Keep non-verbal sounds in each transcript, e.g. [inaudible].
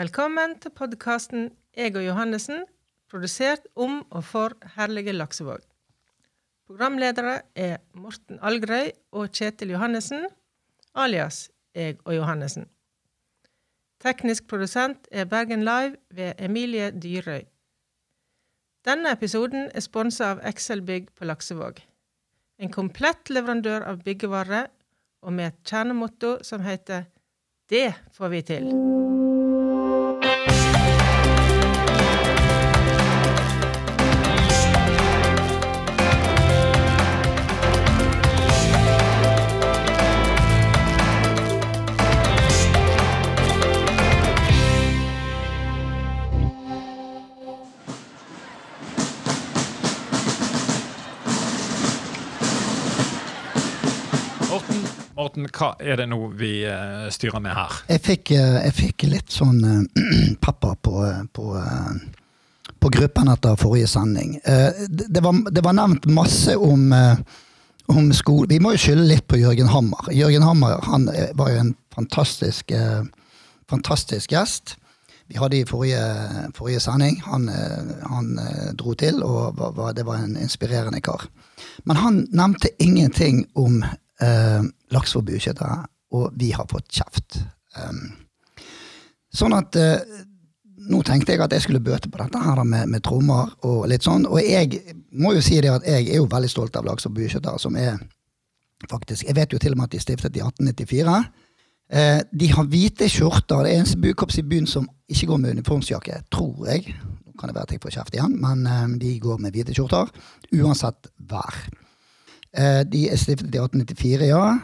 Velkommen til podkasten Jeg og Johannessen, produsert om og for herlige Laksevåg. Programledere er Morten Algrøy og Kjetil Johannessen, alias Jeg og Johannessen. Teknisk produsent er Bergen Live ved Emilie Dyrøy. Denne episoden er sponsa av Excel Bygg på Laksevåg. En komplett leverandør av byggevarer, og med et kjernemotto som heter Det får vi til. Morten, hva er det nå vi eh, styrer med her? Jeg fikk, eh, jeg fikk litt sånn [clears throat] uh, pepper på, på, eh, på gruppen etter forrige sending. Eh, det, var, det var nevnt masse om, eh, om skole. Vi må jo skylde litt på Jørgen Hammer. Jørgen Hammer han eh, var jo en fantastisk, eh, fantastisk gjest. Vi hadde i forrige, forrige sending. Han, eh, han eh, dro til, og var, det var en inspirerende kar. Men han nevnte ingenting om eh, laks for bueskyttere, og vi har fått kjeft. Um, sånn at eh, nå tenkte jeg at jeg skulle bøte på dette her med, med trommer og litt sånn. Og jeg må jo si det at jeg er jo veldig stolt av laks og bueskyttere, som er faktisk Jeg vet jo til og med at de stiftet i 1894. Eh, de har hvite skjorter. Det er eneste bukorps i byen som ikke går med uniformsjakke, tror jeg. Nå kan det være at jeg får kjeft igjen, men eh, de går med hvite skjorter. Uansett vær. Eh, de er stiftet i 1894, ja.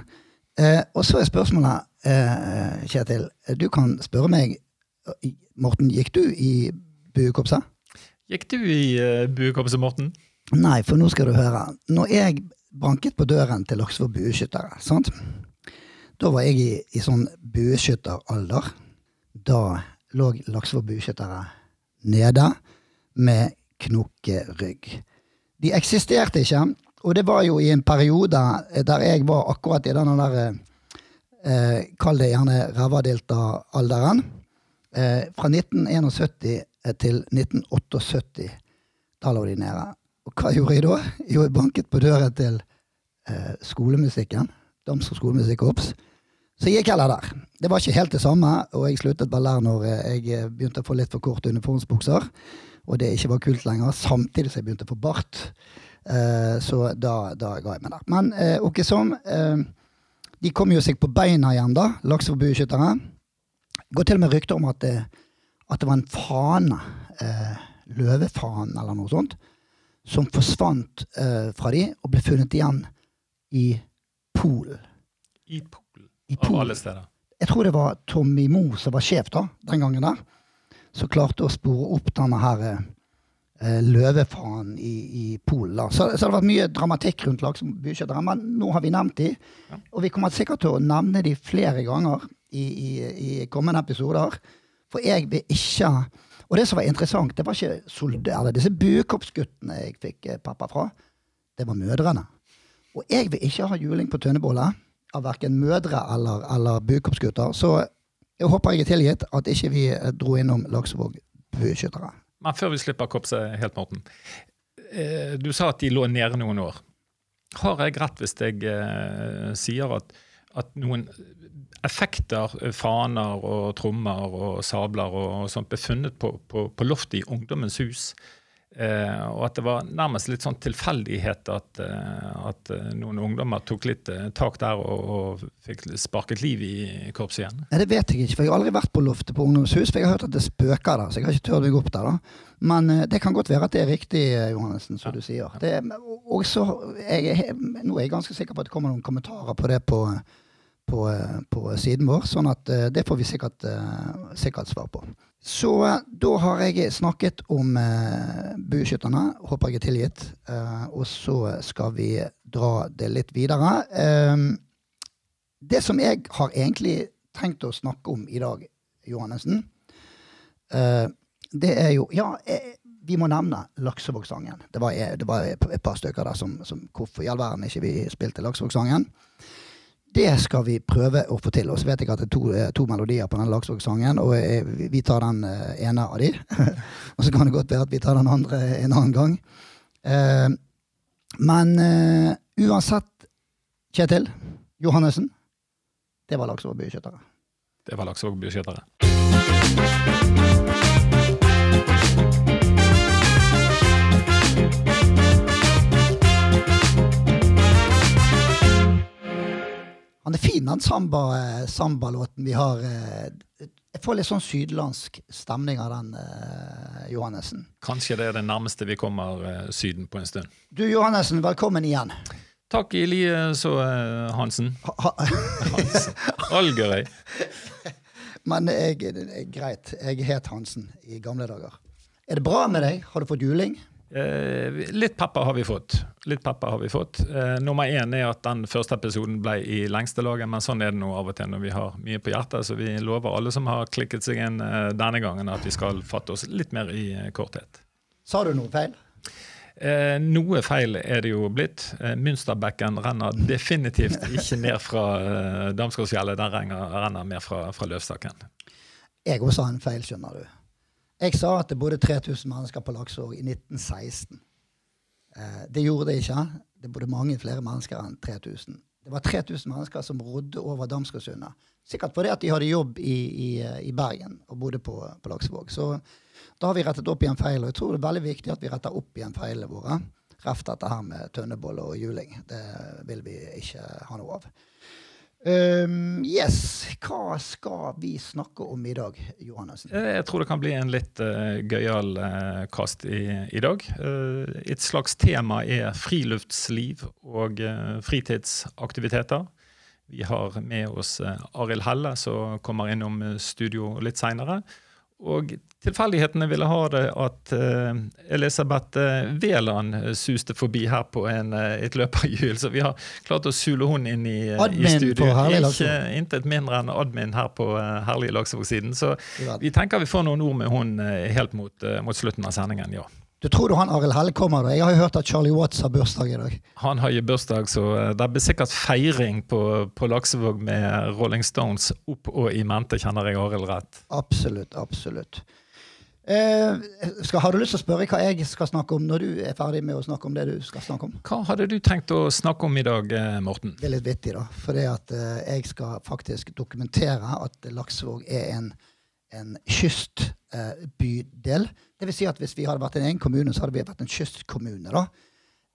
Eh, og så er spørsmålet, eh, Kjetil, du kan spørre meg Morten, gikk du i buekorpset? Gikk du i buekorpset, Morten? Nei, for nå skal du høre. Når jeg banket på døren til Laksevåg bueskyttere, sant? da var jeg i, i sånn bueskytteralder. Da lå Laksevåg bueskyttere nede med knokkerygg. De eksisterte ikke, og det var jo i en periode der jeg var akkurat i denne der eh, Kall det gjerne rævadelta-alderen. Eh, fra 1971 til 1978. Da lå de nede. Og hva gjorde jeg da? Jo, jeg banket på døren til eh, skolemusikken. og skolemusikkorps. Så jeg gikk heller der. Det var ikke helt det samme, og jeg sluttet vel der når eh, jeg eh, begynte å få litt for korte uniformsbukser, og det ikke var kult lenger, samtidig som jeg begynte å få bart. Eh, så da, da ga jeg meg der. Men eh, ok som, eh, de kom jo seg på beina igjen, da, lakseforbudskyttere. Det går til og med rykter om at det, at det var en fane, eh, løvefanen eller noe sånt, som forsvant eh, fra de og ble funnet igjen i Polen. I Polen, I av alle steder. Jeg tror det var Tommy Moe som var sjef da, den gangen der, som klarte å spore opp denne her eh, løvefanen i, i Polen. Så, så det har vært mye dramatikk rundt laksebueskyttere, men nå har vi nevnt de, Ja. og vi kommer sikkert til å nevne de flere ganger i, i, i kommende episoder. For jeg vil ikke Og det som var interessant, det var ikke soldater, disse buekorpsguttene jeg fikk eh, pappa fra. Det var mødrene. Og jeg vil ikke ha juling på tønnebolle av verken mødre eller, eller buekorpsgutter. Så jeg håper jeg er tilgitt at ikke vi eh, dro innom Laksevåg bueskyttere. Men før vi slipper korpset helt, Morten. Eh, du sa at de lå nede noen år. Har jeg rett hvis jeg eh, sier at, at noen effekter, eh, faner og trommer og sabler og, og sånt ble funnet på, på, på loftet i Ungdommens hus? Eh, og at det var nærmest litt sånn tilfeldighet at, eh, at eh, noen ungdommer tok litt eh, tak der og, og fikk sparket liv i korpset igjen. Nei, Det vet jeg ikke, for jeg har aldri vært på loftet på Ungdomshus. For jeg har hørt at det spøker der, så jeg har ikke turt gå opp der. da. Men det kan godt være at det er riktig, Johannessen, som Ja. du sier. Det, og så, jeg, nå er jeg ganske sikker på at det kommer noen kommentarer på det på, på, på siden vår, sånn at eh, det får vi sikkert, eh, sikkert svar på. Så eh, da har jeg snakket om bueskytterne. Håper jeg er tilgitt. Og så skal vi dra det litt videre. Det som jeg har egentlig tenkt å snakke om i dag, Johannessen, det er jo Ja, vi må nevne Laksevågsangen. Det det var et par stykker der som, som Hvorfor i all verden ikke vi spilte Laksevågsangen? Det skal vi prøve å få til. Og så vet jeg at det er to, eh, to melodier på den Laksvåg-sangen, og eh, vi- tar den eh, ene av de. [laughs] og så kan det godt være at vi tar den andre en annen gang. Eh, men eh, uansett, Kjetil Johannessen, det var Laksvåg Bykjøttere. Det var Laksevåg Byskyttere. Han er fin, den samba, eh, sambalåten vi har. eh, Jeg får litt sånn sydlandsk stemning av den, eh, Johannessen. Kanskje det er det nærmeste vi kommer eh, Syden på en stund. Du Johannessen, velkommen igjen. Takk i like så, eh, Hansen. Ha, ha, Hansen. Algerøy. [laughs] men jeg, greit, jeg het Hansen i gamle dager. Er det bra med deg? Har du fått juling? Eh, litt pepper har vi fått. Litt pepper har vi fått. Eh, nummer én er at den første episoden ble i lengste laget, men sånn er det nå av og til når vi har mye på hjertet. Så vi lover alle som har klikket seg inn eh, denne gangen, at vi skal fatte oss litt mer i eh, korthet. Sa du noe feil? Eh, noe feil er det jo blitt. Eh, Münsterbekken renner definitivt ikke ned fra eh, Damsgårdsfjellet, den renner, renner mer fra, fra Løvstakken. Jeg også har en feil, skjønner du. Jeg sa at det bodde 3000 mennesker på Laksevåg i 1916. Eh, det gjorde det ikke. Det bodde mange flere mennesker enn 3000. Det var 3000 mennesker som rodde over Damsgårdsundet. Sikkert fordi at de hadde jobb i, i, i Bergen og bodde på, på Laksevåg. Så da har vi rettet opp igjen feil, og jeg tror det er veldig viktig at vi retter opp igjen feilene våre. Reft dette her med tønnebolle og juling. Det vil vi ikke ha noe av. Um, yes, hva skal vi snakke om i dag, Johannessen? Eh, Jeg tror det kan bli en litt uh, gøyal uh, kast i, i dag. Uh, et slags tema er friluftsliv og uh, fritidsaktiviteter. Vi har med oss Arild Helle, som kommer innom eh, studio litt seinere. Og tilfeldighetene ville ha det at eh, Elisabeth Wæland eh, suste forbi her på en, eh, et løperhjul, så vi har klart å sule hun inn i, eh, i studio. Ikke intet mindre enn admin her på Herlige Herlig Laksevåg-siden. Så vi tenker vi får noen ord med eh, helt mot, eh, mot slutten av sendingen, ja. Du tror du han Arild Helle kommer da? Jeg har jo hørt at Charlie Watts har bursdag i dag. Han har jo bursdag, så eh, det blir sikkert feiring på, på Laksevåg med Rolling Stones opp og i mente, kjenner jeg Arild rett. Absolutt, absolutt. Eh, skal, har du lyst til å spørre hva jeg skal snakke om når du er ferdig med å snakke om det du skal snakke om? Hva hadde du tenkt å snakke om i dag, eh, Morten? Det er litt vittig, da. For det at eh, jeg skal faktisk dokumentere at Laksevåg er en, en kystbydel. det vil si at hvis vi hadde vært en egen kommune, så hadde vi vært en kystkommune. da.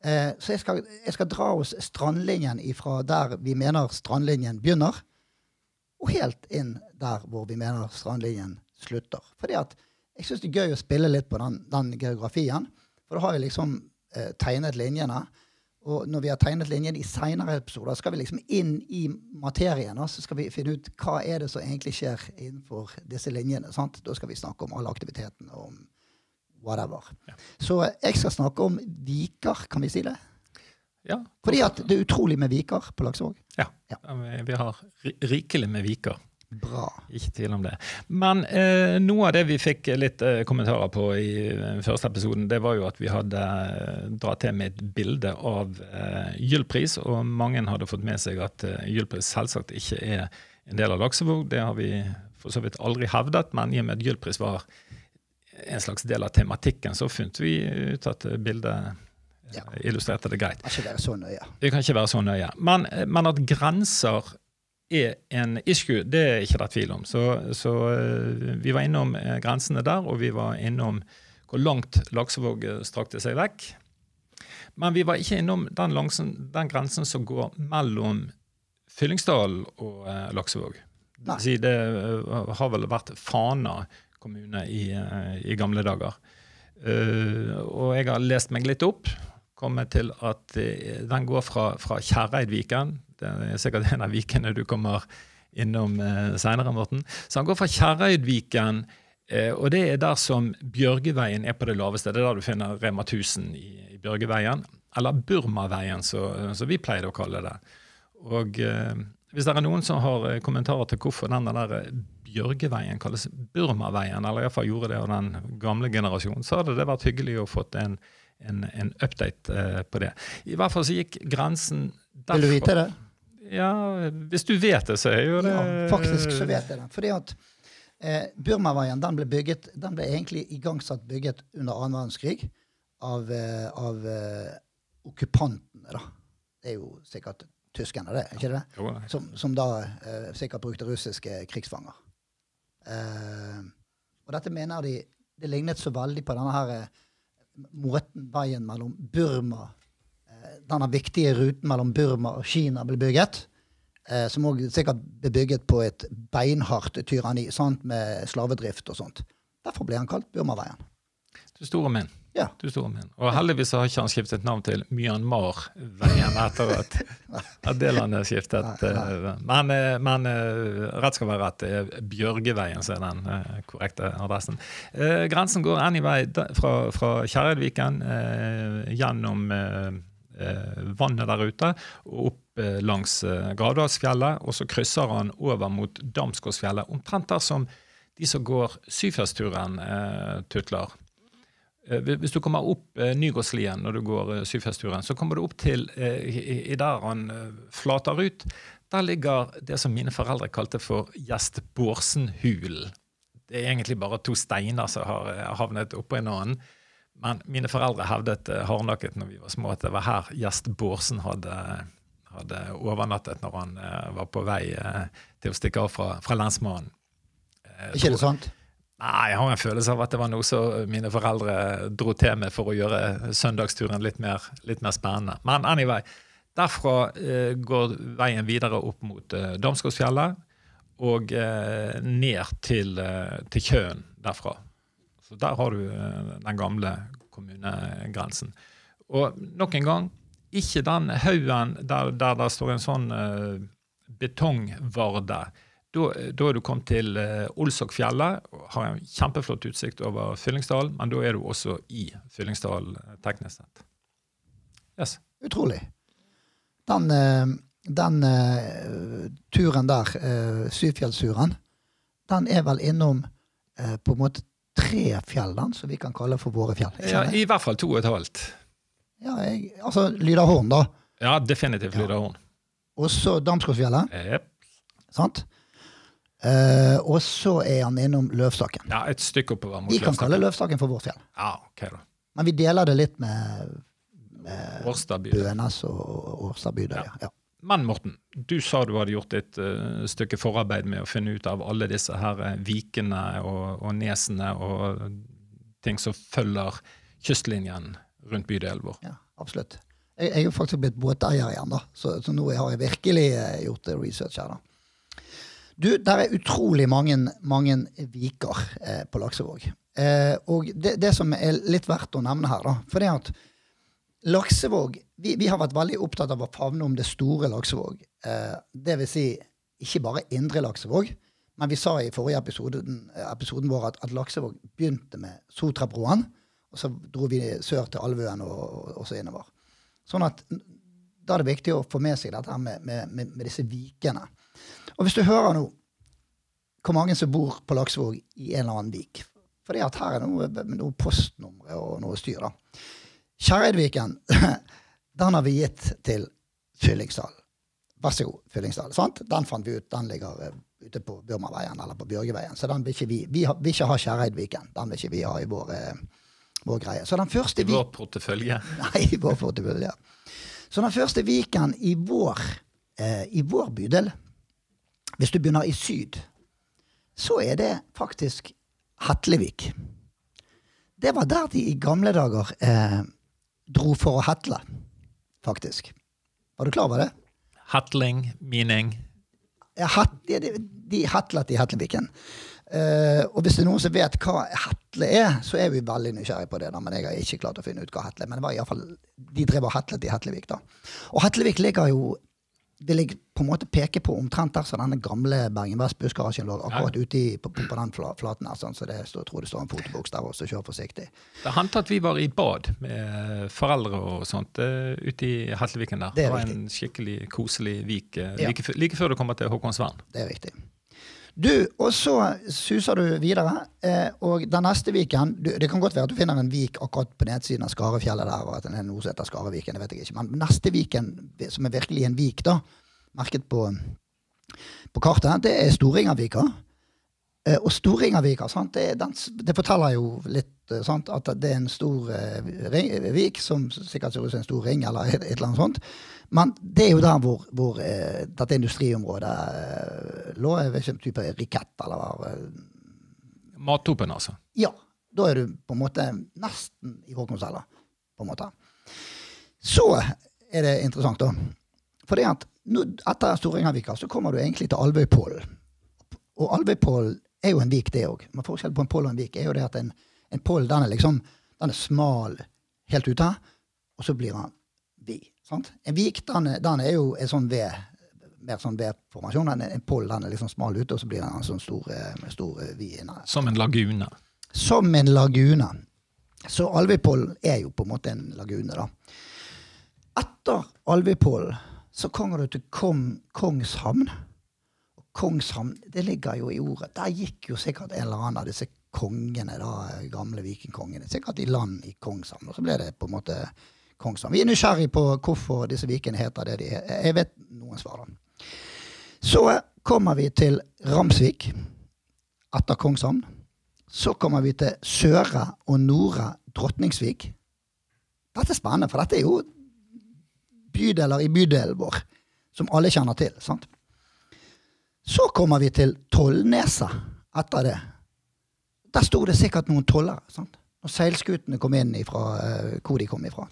Eh, så jeg skal, jeg skal dra oss strandlinjen ifra der vi mener strandlinjen begynner, og helt inn der hvor vi mener strandlinjen slutter. Fordi at jeg syns det er gøy å spille litt på den, den geografien. For da har vi liksom eh, tegnet linjene. Og når vi har tegnet linjen i seinere episoder, skal vi liksom inn i materien. Så skal vi finne ut hva er det som egentlig skjer innenfor disse linjene. sant? Da skal vi snakke om alle aktivitetene og om whatever. Så eh, jeg skal snakke om viker, kan vi si det? Ja, Fordi at det er utrolig med viker på Laksevåg. ja. Ja. vi- vi har rikelig med viker. Bra. Ikke tvil om det. Men eh, noe av det vi fikk litt eh, kommentarer på i den første episoden, det var jo at vi hadde eh, dratt til med et bilde av eh, Gyldpris, og mange hadde fått med seg at eh, Gyldpris selvsagt ikke er en del av Laksevåg. Det har vi for så vidt aldri hevdet, men i og med at Gyldpris var en slags del av tematikken, så fant vi ut at bildet eh, Ja. illustrerte det greit. Kan ikke være så nøye. Vi være så nøye. Men, men at grenser er en issue, det er ikke det tvil om. Så, så eh, vi var innom eh, grensene der, og vi var innom hvor langt Laksevåg eh, strakte seg vekk. Men vi var ikke innom den, langsen, den grensen som går mellom Fyllingsdalen og Laksevåg. Det, si, det har vel vært Fana kommune i, i gamle dager. Og jeg har lest meg litt opp, kommet til at den går fra, fra Kjerreidviken. Det er sikkert en av vikene du kommer innom eh, seinere, Morten. Så han går fra Kjerreidviken, eh, og det er der som Bjørgeveien er på det laveste. Det er der du finner Rema 1000 i, i Bjørgeveien. Eller Burmaveien, som vi pleier å kalle det. Og eh, hvis det er noen som har eh, kommentarer til hvorfor den der eh, Bjørgeveien kalles Burmaveien, eller iallfall gjorde det av den gamle generasjonen, så hadde det vært hyggelig å fått en, en, en update eh, på det. I hvert fall så gikk grensen derfra Vil du vite det? Ja, hvis du vet det, så er jo det Ja, faktisk så vet jeg det. Fordi at eh, Burmaveien den ble, bygget, den ble egentlig igangsatt bygget under annen verdenskrig av, eh, av eh, okkupantene, da. Det er jo sikkert tyskerne, det, ikke det? Jo, nei. Som, som da eh, sikkert brukte russiske krigsfanger. Eh, og dette mener de Det lignet så veldig på denne her eh, måten veien mellom Burma Denne viktige ruten mellom Burma og Kina ble bygget. Eh, som òg sikkert ble bygget på et beinhardt tyranni sant, med slavedrift og sånt. Derfor ble han kalt Burmaveien. Du store min. Ja. Du store min. Og heldigvis har ikke han skiftet navn til Myanmar-veien etter at, [laughs] at det landet skiftet. Nei, nei. eh, Men, eh, men eh, rett skal være rett. Det er Bjørgeveien som er den korrekte adressen. Grensen går anyway da- fra, fra Kjerredviken gjennom vannet der ute og opp eh, langs eh, Gravdalsfjellet, og så krysser han over mot Damsgårdsfjellet, omtrent der som de som går Syfjellsturen, eh, tutler. Eh, Hvis du kommer opp eh, Nygårdslien når du går eh, Syfjellsturen, så kommer du opp til eh, der han eh, flater ut. Der ligger det som mine foreldre kalte for Gjest Bårdsen-hulen. Det er egentlig bare to steiner som har eh, havnet oppå en annen. Men mine foreldre hevdet eh, hardnakket når vi var små at det var her Gjest Bårdsen hadde, hadde overnattet når han eh, var på vei eh, til å stikke av fra, fra lensmannen. Eh, ikke det sant? Nei, jeg har en følelse av at det var noe som mine foreldre dro til med for å gjøre søndagsturen litt mer, litt mer spennende. Men anyway, derfra eh, går veien videre opp mot eh, Damsgårdsfjellet og eh, ned til, eh, til Kjøen derfra. Så der har du eh, den gamle kommunegrensen. Og nok en gang, ikke den haugen der, der det står en sånn uh, betongvarde. Da, er du kommet til uh, Olsokfjellet, har en kjempeflott utsikt over Fyllingsdalen, men da er du også i Fyllingsdalen eh, teknisk sett. Yes. Utrolig. Den, den uh, turen der, uh, Syfjellsturen, den er vel innom på en måte tre fjell, den, som vi kan kalle for våre fjell. Ja. I hvert fall to og et halvt. Ja, jeg, altså Lyderhorn, da. Ja, definitivt Ja. Lyderhorn. Og så Damsgårdsfjellet. Yep. sant? Uh, og så er han innom Løvstakken. Ja, et stykke oppover mot Vi kan kalle Løvstakken. Løvstakken for vårt fjell. Ja, ok da. Men vi deler det litt med, med Bønes og Årstadbygda. Ja. Ja. Men Morten, du sa du hadde gjort et uh, stykke forarbeid med å finne ut av alle disse her eh, vikene og, og nesene og ting som følger kystlinjen rundt bydelen vår. ja, absolutt. Jeg, jeg er faktisk blitt båteier igjen, da. Så, så nå har jeg virkelig uh, gjort research her. da. Du, der er utrolig mange, mange viker eh, på Laksevåg. Eh, og det, det som er litt verdt å nevne her, da, for det at Laksevåg vi, vi har vært veldig opptatt av å favne om det store Laksevåg. Eh, det vil si ikke bare indre Laksevåg, men vi sa i forrige episoden, episoden vår at, at Laksevåg begynte med Sotrabroen, og så dro vi sør til Alvøen og, og, og så innover. Sånn at da er det viktig å få med seg dette med, med, med, med disse vikene. Og hvis du hører nå hvor mange som bor på Laksevåg i en eller annen vik fordi at her er noe, noe postnumre og noe styr. da. Kjerreidviken, [laughs] den har vi gitt til Fyllingsdal. Vær så god, Fyllingsdal. Sant? Den fant vi ut, den ligger eh, ute på Burmaveien eller på Bjørgeveien. Så den vil ikke vi Vi har- vil ikke ha Kjerreidviken. Den vil ikke vi ha i vår, eh, vår greie. Så den første I vår portefølje. [laughs] Nei, i vår portefølje. Så den første viken i vår, eh, i vår bydel, hvis du begynner i syd, så er det faktisk Hetlevik. Det var der de i gamle dager eh, dro for å hatle, faktisk. Var du klar over det? Hatling, meaning. Ja, hat, de, de, de hatlet i Hetleviken. Uh, og hvis det er noen som vet hva hatle er, så er vi veldig nysgjerrige på det. da, Men jeg har ikke klart å finne ut hva hatle er. Men det var i hvert fall, de drev og hatlet i Hatlevik. da. Og Hatlevik ligger jo det ligger på en måte peker på omtrent der som denne gamle Bergen Vest-bussgarasjen lå. Akkurat ute i, på, på, den flaten her. Sånn, så det står, tror det står en fotoboks der også, kjør forsiktig. Det hendte at vi var i bad med foreldre og sånt eh, ute i Hetleviken der. Det er var riktig. en skikkelig koselig vik like, Ja. like, før- like før du kommer til Håkonsvern. Det er riktig. Du, og så suser du videre, eh, og den neste viken du, Det kan godt være at du finner en vik akkurat på nedsiden av Skarefjellet der, og at den er noe som heter Skareviken, det vet jeg ikke. Men neste viken, som er virkelig en vik, da, merket på, på kartet, det er Storingervika. Eh, og Storingervika, sant, det, den, det forteller jo litt eh, sant, at det er en stor ring, vik som sikkert ser ut som en stor ring, eller et, et eller annet sånt. Men det er jo der hvor, hvor eh, dette industriområdet eh, lå. Jeg vet ikke om type rikett eller eh, Mattopen, altså. Ja. Da er du på en måte nesten i Håkonshella, på en måte. Så er det interessant, da. For det at nå, etter Storingervika så kommer du egentlig til Alvøypollen. Og Alvøypollen er jo en vik, det òg. Men forskjellen på en poll og en vik er jo det at en, en poll den er liksom den er smal helt ute, og så blir vid. Sant? En vik den den er jo en sånn ved, mer sånn V-formasjon. En, poll den er liksom smal ute, og så blir den en sånn stor, eh, stor eh, vid inne. Som en lagune. Som en lagune. Så Alvipollen er jo på en måte en lagune, da. Etter Alvipollen så kommer du til Kong, Kongshamn. Og Kongshamn, det ligger jo i ordet. Der gikk jo sikkert en eller annen av disse kongene, da, gamle vikingkongene, sikkert i land i Kongshamn. Og så ble det på en måte Kongshamn. Vi er nysgjerrig på hvorfor disse vikene heter det de er. Jeg vet noen svar, da. Så kommer vi til Ramsvik etter Kongshamn. Så kommer vi til Søre og Nore Drotningsvik. Dette er spennende, for dette er jo bydeler i bydelen vår, som alle kjenner til. sant? Så kommer vi til Tollneset etter det. Der sto det sikkert noen tollere. sant? Når seilskutene kom inn ifra eh, hvor de kom ifra.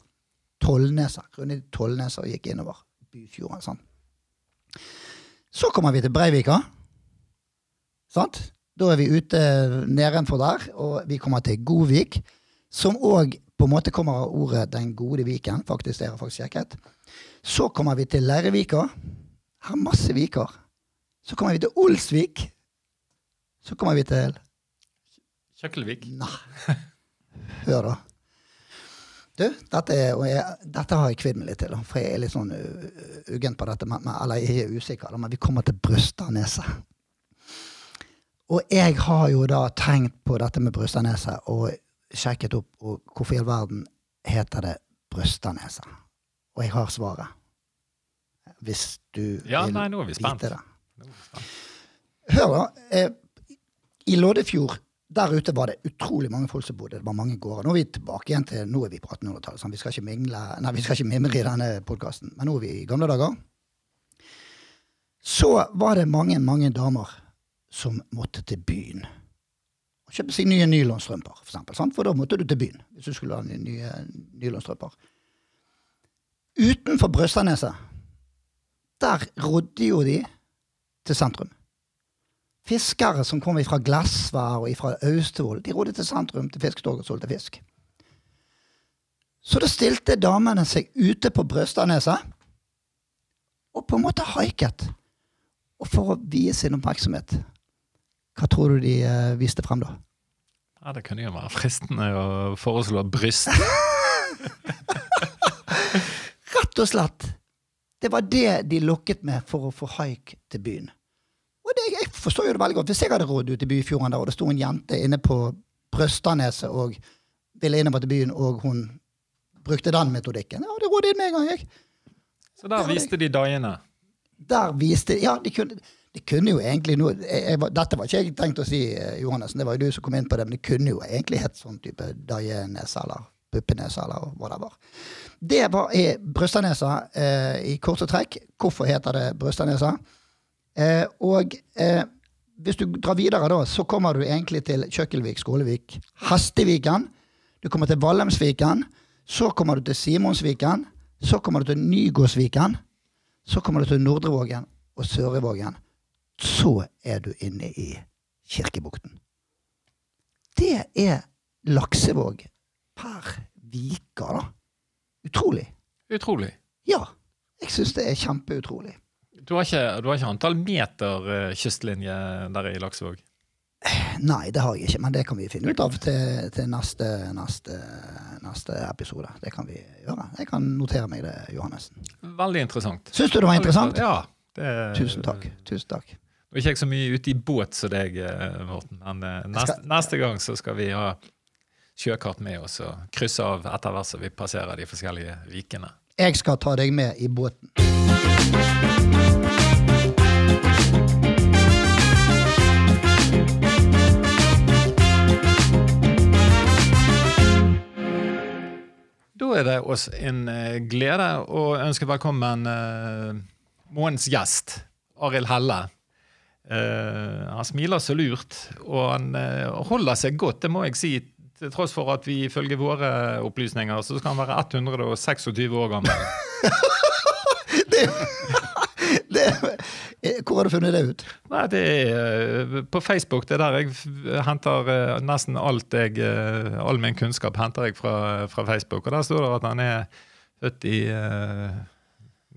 Tollneset. Rundt Tollneser gikk innover Byfjorden. Sånn. Så kommer vi til Breivika. Sant? Da er vi ute nedenfor der, og vi kommer til Godvik, som òg på en måte kommer av ordet Den gode viken. faktisk, det har jeg faktisk sjekket. Så kommer vi til Lerrevika. Her er masse viker. Så kommer vi til Olsvik. Så kommer vi til Kjøkkelvik. Nei. Hør, da. Du, dette, er, dette har jeg kvidd meg litt til, for jeg er litt sånn uh, uggen på dette. Men, eller jeg er usikker, men vi kommer til Brøstadneset. Og jeg har jo da tenkt på dette med Brøstadneset og sjekket opp og hvorfor i all verden heter det Brøstadneset. Og jeg har svaret. Hvis du Ja, vil nei, nå er vi spent. vite det. Hør, da. Eh, I Loddefjord der ute var det utrolig mange folk som bodde. Det var mange gårder. Nå er vi tilbake igjen til nå er vi på 1800-tallet. Sånn. Vi skal ikke mingle, nei, vi skal ikke mimre i denne podkasten, men nå er vi i gamle dager. Så var det mange, mange damer som måtte til byen. Kjøpe seg nye nylonstrømper, for eksempel. Sant? For da måtte du til byen hvis du skulle ha nye, nye nylonstrømper. Utenfor Brøstadneset, der rodde jo de til sentrum. Fiskere som kom fra Glassvær og fra Austevoll, de rodde til sentrum til fisketorget og solgte fisk. Så da stilte damene seg ute på Brøstadneset og på en måte haiket. Og for å vie sin oppmerksomhet, hva tror du de eh, viste frem da? Ja, det kunne jo være fristende å foreslå bryst. [laughs] Rett og slett. Det var det de lokket med for å få haik til byen. Forstår jo det veldig godt. Hvis jeg hadde rådd ut i Byfjorden der, og det sto en jente inne på Brøstadneset og ville innover til byen, og hun brukte den metodikken, ja, det rådde inn med en gang, jeg. Så der viste de daiene. Der viste Ja, de kunne, de kunne jo egentlig noe jeg, jeg, Dette var ikke jeg tenkt å si, eh, Johannessen, det var jo du som kom inn på det, men det kunne jo egentlig hett sånn type daienese eller puppenese eller whatever. Det var i Brøstadnesa eh, i korte trekk. Hvorfor heter det Brøstadnesa? Eh, og eh, hvis du drar videre, da, så kommer du egentlig til Kjøkkelvik, Skålevik, Hasteviken. Du kommer til Vallemsviken. Så kommer du til Simonsviken. Så kommer du til Nygårdsviken. Så kommer du til Nordrevågen og Sørevågen. Så er du inne i Kirkebukten. Det er Laksevåg per Vika, da. Utrolig. Utrolig. Ja. Jeg syns det er kjempeutrolig. Du har ikke, du har ikke antall meter eh, kystlinje der i Laksevåg? Nei, det har jeg ikke, men det kan vi finne ut av til, til neste, neste, neste episode. Det kan vi gjøre. Jeg kan notere meg det, Johannessen. Veldig interessant. Syns du det var interessant? Ja. Det, Tusen takk. Tusen takk. Nå er ikke jeg så mye ute i båt som deg, eh, Morten, men eh, neste, skal- neste gang så skal vi ha sjøkart med oss og krysse av etter hvert som vi passerer de forskjellige vikene. Jeg skal ta deg med i båten. Er det oss en eh, glede å ønske velkommen uh, månedens gjest, Arild Helle. Uh, han smiler så lurt, og han uh, holder seg godt, det må jeg si. Til tross for at vi ifølge våre opplysninger så skal han være 126 år gammel. [laughs] det, det, hvor har du funnet det ut? Nei, det er På Facebook. Det er der jeg henter nesten alt jeg All min kunnskap henter jeg fra, fra Facebook. Og der står det at han er født i uh,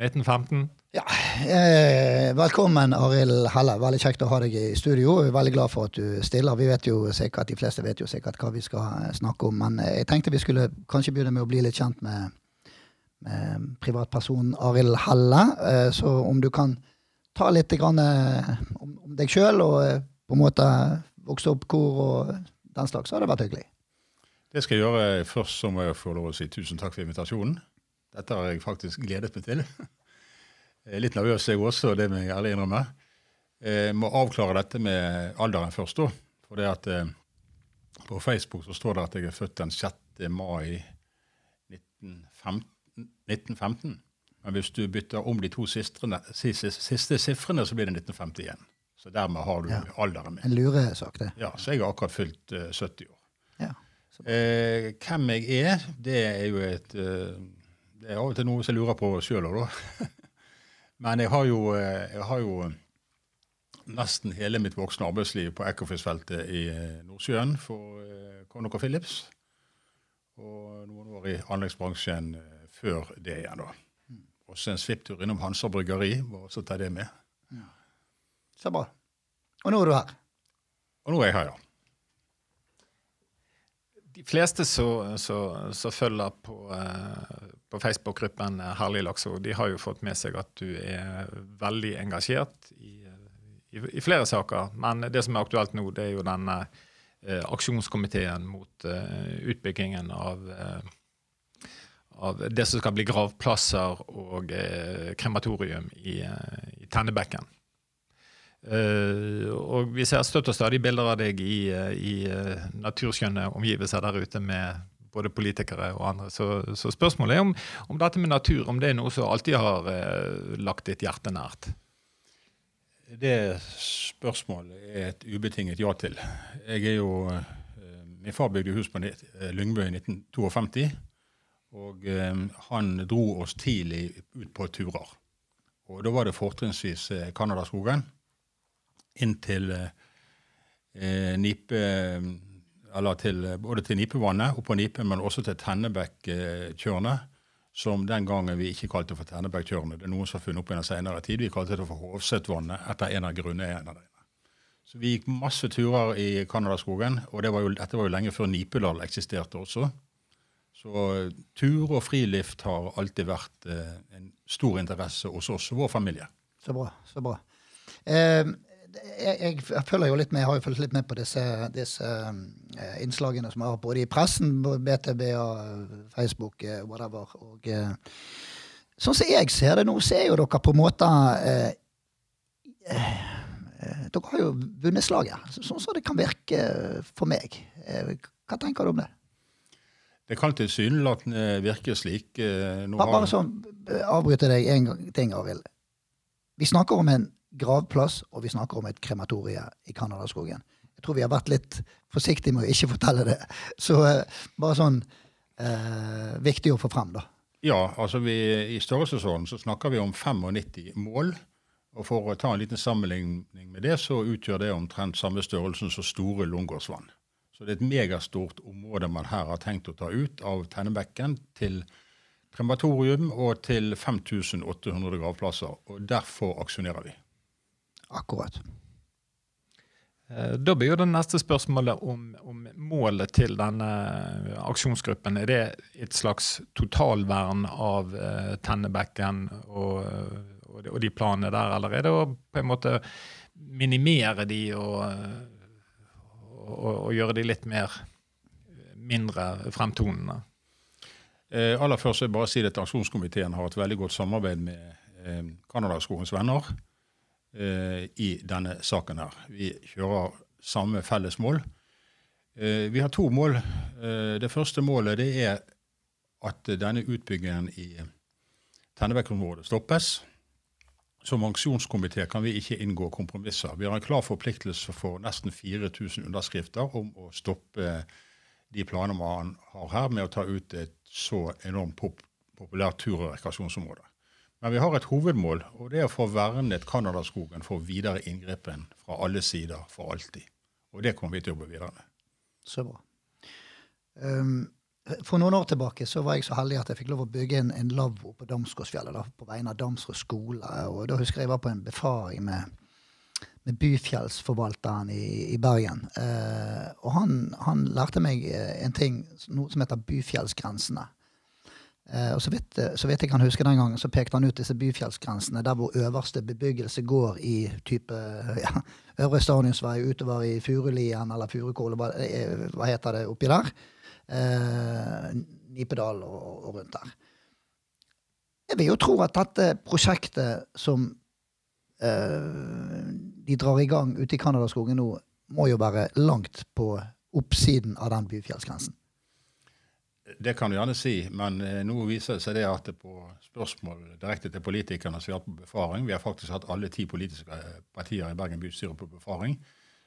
1915. Ja, eh, Velkommen, Arild Helle. Veldig kjekt å ha deg i studio. Veldig glad for at du stiller. Vi vet jo sikkert, De fleste vet jo sikkert hva vi skal snakke om, men jeg tenkte vi skulle kanskje begynne med å bli litt kjent med, med privatpersonen Arild Helle. Eh, så om du kan ta litt eh, om, om, deg sjøl, og eh, på en måte vokse opp hvor og den slags, så hadde det vært hyggelig. Det skal jeg gjøre. Først så må jeg få lov å si tusen takk for invitasjonen. Dette har jeg faktisk gledet meg til. [laughs] Litt nervøs jeg også, det må jeg ærlig innrømme. Jeg må avklare dette med alderen først. da. For det at eh, På Facebook så står det at jeg er født den 6. mai 1915. 1915. Men hvis du bytter om de to siste, siste sifrene, så blir det 1951. Så dermed har du ja. alderen min. En luresak, det. Ja, Så jeg har akkurat fylt uh, 70 år. Ja. Eh, hvem jeg er, det er jo et uh, Det er av og til noe som jeg lurer på sjøl òg, da. [laughs] Men jeg har, jo, eh, jeg har jo nesten hele mitt voksne arbeidsliv på Ekofisk-feltet i eh, Nordsjøen for Conoco eh, Phillips. Og noen år i anleggsbransjen før det igjen, da. Også en svipptur innom Hansa bryggeri. Må også ta det med. Ja. Så bra. Og nå er du her. Og nå er jeg her, ja. De fleste som følger på, på Facebook-gruppen eh, Herlig lakseord, de har jo fått med seg at du er veldig engasjert i, i, i, flere saker. Men det som er aktuelt nå, det er jo denne eh, aksjonskomiteen mot eh, utbyggingen av, eh, av, det som skal bli gravplasser og eh, krematorium i, eh, i Tennebekken. Uh, og vi ser støtt og stadig bilder av deg i, i uh, naturskjønne omgivelser der ute med både politikere og andre. Så, så spørsmålet er om, om, dette med natur om det er noe som alltid har uh, lagt ditt hjerte nært? Det spørsmålet er et ubetinget ja til. Jeg er jo, uh, Min far bygde hus på eh, Lyngbø i 1952. Og eh, han dro oss tidlig ut på turer. Og da var det fortrinnsvis eh, Canadaskogen inn til eh, Nipe eller til, både til Nipevannet og på Nipe, men også til Tennebekkjørnet, som den gangen vi ikke kalte for Tennebekktjørnet. Det er noen som har funnet opp i den senere tid. Vi kalte det for Hovsetvannet etter en av grunneierne der. Så Vi gikk masse turer i Canadaskogen, og det var jo, dette var jo lenge før Nipedal eksisterte også. Så tur og frilift har alltid vært eh, en stor interesse hos oss og vår familie. Så bra. så bra. Eh, jeg, jeg, følger jo litt med, jeg har jo fulgt litt med på disse, disse eh, innslagene som jeg har både i pressen, BTB og Facebook, uh, whatever. Og sånn som jeg ser det nå, så er jo dere på en måte Dere har jo vunnet slaget, sånn som det kan virke for meg. hva tenker du om det? Det kan tilsynelatende virke slik. Bare, bare sånn, avbryte deg en ting, Arild. Vi snakker om en gravplass, og vi snakker om et krematorie i Canadaskogen. Jeg tror vi har vært litt forsiktige med å ikke fortelle det. [laughs] Så eh, bare sånn eh, viktig å få frem, da. Ja, altså vi, i størrelsesorden så snakker vi om 95 mål. Og for å ta en liten sammenligning med det, så utgjør det omtrent samme størrelsen som store Lungårdsvann. Så det er et megastort område man her har tenkt å ta ut av Tennebekken til krematorium og til 5800 gravplasser. Og derfor aksjonerer vi. Akkurat. Eh, da blir jo det neste spørsmålet om, om, målet til denne aksjonsgruppen. Er det et slags totalvern av uh, Tennebekken og, og, de, og, de planene der, eller er det å på en måte minimere de og, og, og gjøre de litt mer mindre fremtonende? Eh, aller først vil jeg bare si at Aksjonskomiteen har et veldig godt samarbeid med eh, Canadaskogens venner eh, i denne saken her. Vi kjører samme felles mål. Eh, vi har to mål. Eh, det første målet det er at denne utbyggingen i Tennebekk-området stoppes. Som aksjonskomité kan vi ikke inngå kompromisser. Vi har en klar forpliktelse for nesten 4000 underskrifter om å stoppe de planene man har her med å ta ut et så enormt pop populært tur- og rekreasjonsområde. Men vi har et hovedmål, og det er å få vernet Canadaskogen for videre inngripen fra alle sider for alltid. Og det kommer vi til å jobbe videre med. Så bra. Um, for noen år tilbake så var jeg så heldig at jeg fikk lov å bygge en, en lavvo på Damsgårdsfjellet da, på vegne av Damsrud skole. og Da husker jeg jeg var på en befaring med, med byfjellsforvalteren i, i Bergen. Eh, og han, han, lærte meg eh, en ting, noe som heter byfjellsgrensene. Eh, og så vidt, så vidt, jeg kan huske den gangen, så pekte han ut disse byfjellsgrensene der hvor øverste bebyggelse går i type ja, Øvre Stadionsvei utover i Furulien eller Furukål, hva, hva heter det oppi der? Eh, Nipedal og, og, rundt der. Jeg vil jo tro at dette prosjektet som eh, de drar i gang ute i Canadaskogen nå, må jo være langt på oppsiden av den byfjellsgrensen. Det kan du gjerne si, men eh, nå viser det seg det at på spørsmål direkte til politikerne som vi har hatt på befaring Vi har faktisk hatt alle ti politiske partier i Bergen bystyre på befaring.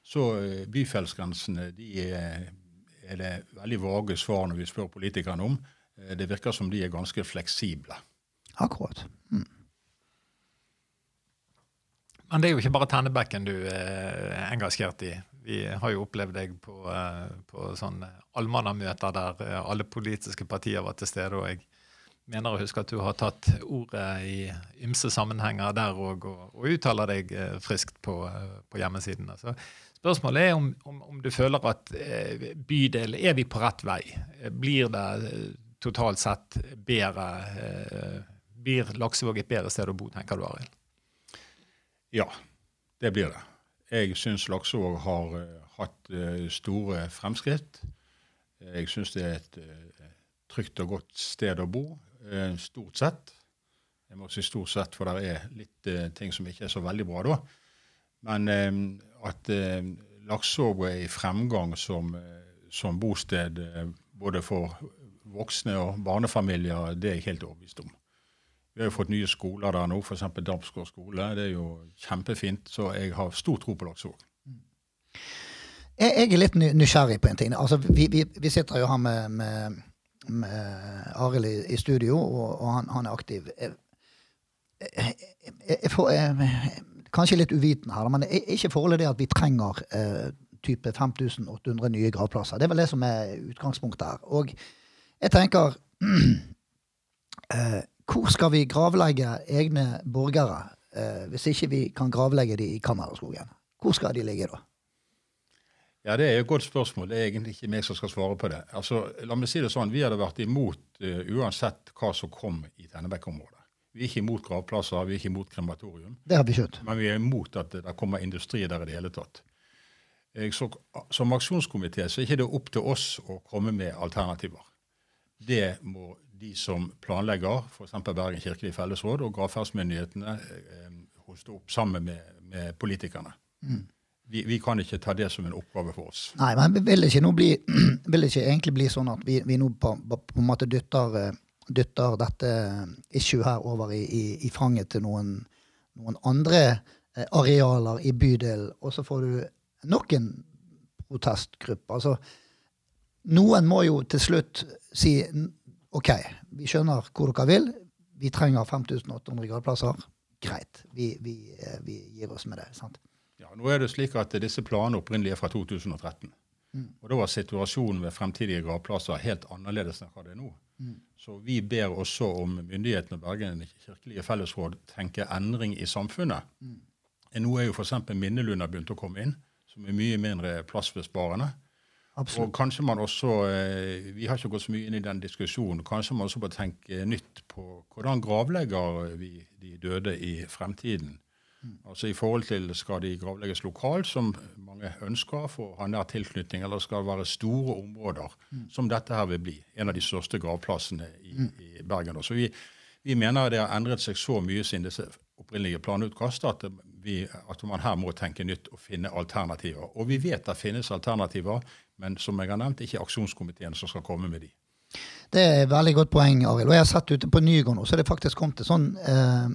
Så eh, byfjellsgrensene de er det veldig vage svar når vi spør politikerne om. Eh, det virker som de er ganske fleksible. Akkurat. Mm. Men det er jo ikke bare Tennebekken du er engasjert i. Vi har jo opplevd deg på, eh, på sånne allmannamøter der eh, alle politiske partier var til stede. og jeg mener å huske at du har tatt ordet i ymse sammenhenger der òg, og, og, uttaler deg friskt på, på hjemmesidene. Så Spørsmålet er om, om, om du føler at eh, bydel Er vi på rett vei? Blir det eh, totalt sett bedre eh, Blir Laksevåg et bedre sted å bo, tenker du, Arild? Ja, det blir det. Jeg syns Laksevåg har uh, hatt uh, store fremskritt. Jeg syns det er et trygt og godt sted å bo, stort sett. Jeg må si stort sett, for det er litt ting som ikke er så veldig bra da. Men at eh, Laksevåg er i fremgang som, eh, som bosted eh, både for voksne og barnefamilier, det er jeg helt overbevist om. Vi har jo fått nye skoler der nå, f.eks. Damsgård skole. Det er jo kjempefint. Så jeg har stor tro på Laksevåg. Jeg, jeg, er litt nysgjerrig på en ting. Altså, vi, vi, vi sitter jo her med, med, med Arild i, i, studio, og, og han, han, er aktiv. Jeg, jeg, får, kanskje litt uviten her, men er ikke forholdet det at vi trenger eh, type 5800 nye gravplasser? Det er vel det som er utgangspunktet her. Og jeg tenker [clears throat] eh, Hvor skal vi gravlegge egne borgere eh, hvis ikke vi kan gravlegge de i Kammerskogen? Hvor skal de ligge da? Ja, Det er jo et godt spørsmål. Det er egentlig ikke meg som skal svare på det. Altså, la meg si det sånn, Vi hadde vært imot uh, uansett hva som kom i Tennebekk-området. Vi er ikke imot gravplasser, vi er ikke imot krematorium. Det har vi skjønt. Men vi er imot at det kommer industri der i det hele tatt. Så, som aksjonskomité så er ikke opp til oss å komme med alternativer. Det må de som planlegger, f.eks. Bergen kirkelige fellesråd og gravferdsmyndighetene, eh, hoste opp sammen med, med politikerne. Mm. Vi, vi, kan ikke ta det som en oppgave for oss. Nei, men vil det ikke, bli, [clears throat] vil det ikke egentlig bli sånn at vi, vi nå på, på, en måte dytter eh, dytter dette issue her over i, i, i fanget til noen, noen andre eh, arealer i bydelen, og så får du nok en protestgruppe. Altså, noen må jo til slutt si OK, vi skjønner hvor dere vil. Vi trenger 5800 gradplasser. Greit, vi, vi, eh, vi, gir oss med det. sant? Ja, nå er det slik at Disse planene opprinnelig er fra 2013. Mm. Og Da var situasjonen ved fremtidige gravplasser helt annerledes enn hva det er nå. Mm. Så vi ber også om myndighetene og Bergen kirkelige fellesråd tenke endring i samfunnet. Mm. Nå er jo f.eks. Minnelunder begynt å komme inn, som er mye mindre plassbesparende. Absolutt. Og kanskje man også, eh, Vi har ikke gått så mye inn i den diskusjonen. Kanskje man også bør tenke nytt på hvordan gravlegger vi de døde i fremtiden. Altså I forhold til skal de gravlegges lokalt, som mange ønsker for å ha nær tilknytning, eller skal det være store områder, mm. som dette her vil bli. En av de største gravplassene i, mm. i Bergen. Så vi, vi, mener det har endret seg så mye siden disse opprinnelige planutkastet at, vi, at man her må tenke nytt og finne alternativer. Og vi vet det finnes alternativer, men som jeg har nevnt, ikke aksjonskomiteen som skal komme med de. Det er et veldig godt poeng, Arild. Og jeg har sett ute på Nygård nå, så det faktisk kommet til sånn eh,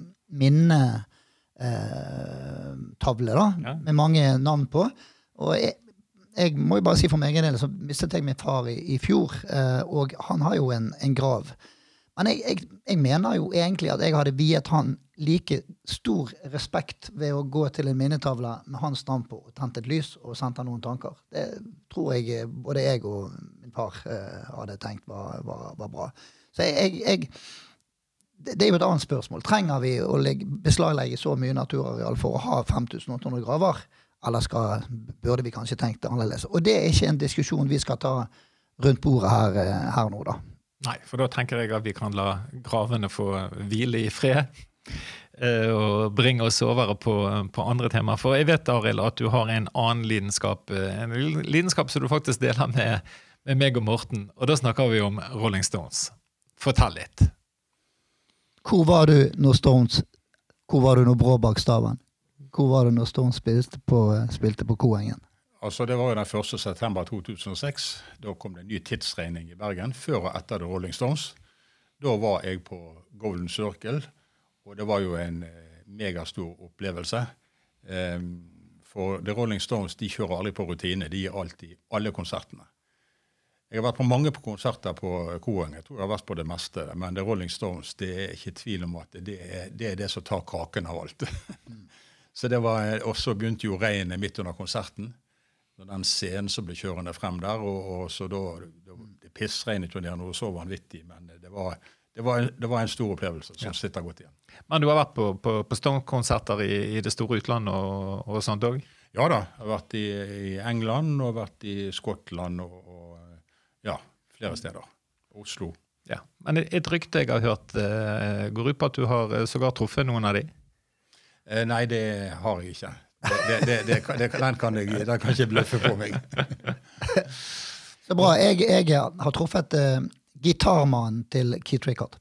minnetavle, da, Ja. med mange navn på. Og jeg, jeg må jo bare si for meg egen del, så mistet jeg min far i, i fjor, eh, og han har jo en, en grav. Men jeg, jeg, jeg mener jo egentlig at jeg hadde viet han like stor respekt ved å gå til en minnetavle med hans navn på og tent et lys og sendt han noen tanker. Det tror jeg eh, både jeg og min far eh, hadde tenkt var, var, var bra. Så jeg, jeg det er jo et annet spørsmål. Trenger vi å legge, beslaglegge så mye naturareal for å ha 5800 graver? Eller skal, burde vi kanskje tenkt det annerledes? Og det er ikke en diskusjon vi skal ta rundt bordet her, eh, her nå, da. Nei, for da tenker jeg at vi kan la gravene få hvile i fred. eh, Og bringe oss over på, på andre temaer. For jeg vet Arild, at du har en annen lidenskap. eh, En lidenskap som du faktisk deler med, med meg og Morten. Og da snakker vi om Rolling Stones. Fortell litt. Hvor var du når Stones Hvor var du når Bråbak staven? Hvor var du når Stones spilte på, spilte på Koengen? Altså, Det var jo den 1. september 2006. Da kom det en ny tidsregning i Bergen, før og etter The Rolling Stones. Da var jeg på Golden Circle, og det var jo en eh, megastor opplevelse. Ehm, for The Rolling Stones de kjører aldri på rutine. De gir alltid alle konsertene. Jeg har vært på mange konserter på Koeng. Jeg tror jeg har vært på det meste. Men The Rolling Stones det er ikke tvil om at det er det, er det som tar kaken av alt. [laughs] Så det var, Og så begynte jo regnet midt under konserten. Og den scenen som ble kjørende frem der. og, og så da, da Det pissregnet jo ned noe så vanvittig, men det var, det var, en, det var en stor opplevelse som sitter godt igjen. Men du har vært på, på, på Stone-konserter i, i det store utlandet og, og sånt òg? Ja da. Jeg har vært i, i England og vært i Skottland og, ja, flere steder. Oslo. Ja. Men et rykte jeg har hørt, eh, går ut på at du har eh, sågar truffet noen av de? Eh, nei, det har jeg ikke. Det, det, det, det, kan- det, den kan jeg den kan ikke bløffe på meg. [laughs] Så bra. Jeg, jeg har truffet uh, gitarmannen til Keith Rickard.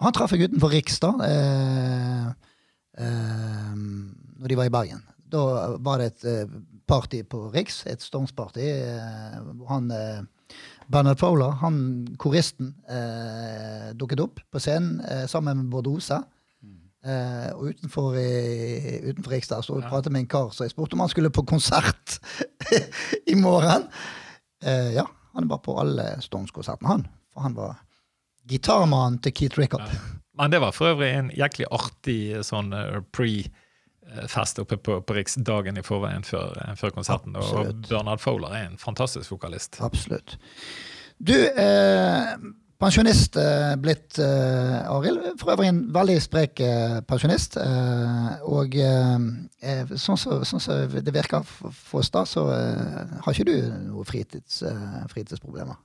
Han traff jeg utenfor Rikstad uh, uh, når de var i Bergen. Da var det et uh, party på Riks, et Stones-party. hvor han Bernard Fowler, han koristen, eh, dukket opp på scenen eh, sammen med Bordosa. Eh, og utenfor, i, utenfor Rikstad så Ja. pratet med en kar, så jeg spurte om han skulle på konsert [laughs] i morgen. Eh, ja, han var på alle Stones-konsertene, han. For han var gitarmannen til Keith Rickard. Men det var for øvrig en jæklig artig sånn eh, pre-fest oppe på, på Riks dagen i forveien før, eh, før konserten. Og Absolutt. Bernard Fowler er en fantastisk vokalist. Absolutt. Du, eh, pensjonist eh, blitt, eh, Arild. For øvrig en veldig sprek eh, pensjonist. Eh, og eh, eh, sånn som sånn så det virker for oss, da, så eh, har ikke du noen fritids, eh, fritidsproblemer.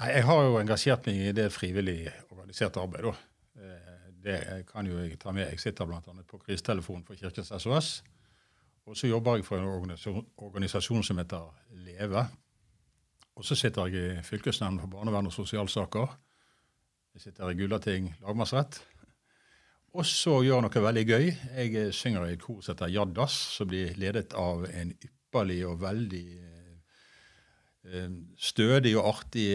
Nei, Jeg har jo engasjert meg i det frivillig organiserte arbeidet. da. Det kan jo jeg ta med. Jeg sitter bl.a. på krisetelefonen for Kirkens SOS. Og så jobber jeg for en organisasjon, som heter Leve. Og så sitter jeg i fylkesnemnden for barnevern og sosialsaker. Jeg sitter i Gulating lagmannsrett. Og så gjør jeg noe veldig gøy. Jeg eh, synger i et kor som heter Jaddas, som blir ledet av en ypperlig og veldig eh, eh, stødig og artig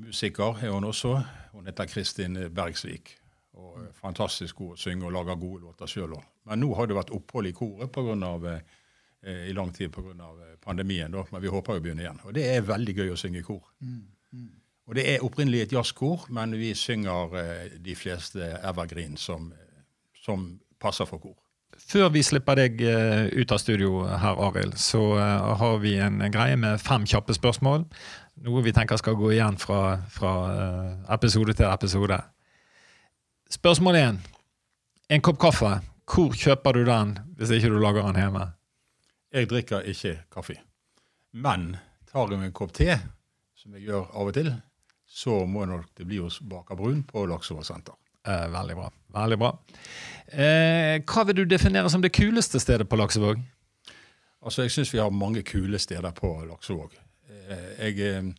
musiker er hun også. Hun heter Kristin Bergsvik. Og er fantastisk god å synge og lage gode låter sjøl òg. Men nå har det vært opphold i koret på grunn av, eh, i lang tid pga. pandemien. Da. Men vi håper å begynne igjen. Og det er veldig gøy å synge i kor. Og det er opprinnelig et jazzkor, men vi synger eh, de fleste evergreen som, eh, som passer for kor. Før vi slipper deg eh, ut av studio her, Arild, så eh, har vi en greie med fem kjappe spørsmål. Noe vi tenker skal gå igjen fra, fra eh, episode til episode. Spørsmål én. En kopp kaffe. Hvor kjøper du den hvis ikke du lager den hjemme? Jeg drikker ikke kaffe. Men tar jeg meg en kopp te, som jeg gjør av og til, så må nok det bli hos Baker Brun på Laksevåg senter. Eh, veldig bra. Veldig bra. Eh, hva vil du definere som det kuleste stedet på Laksevåg? Altså, Jeg syns vi har mange kule steder på Laksevåg. Eh, Jeg eh,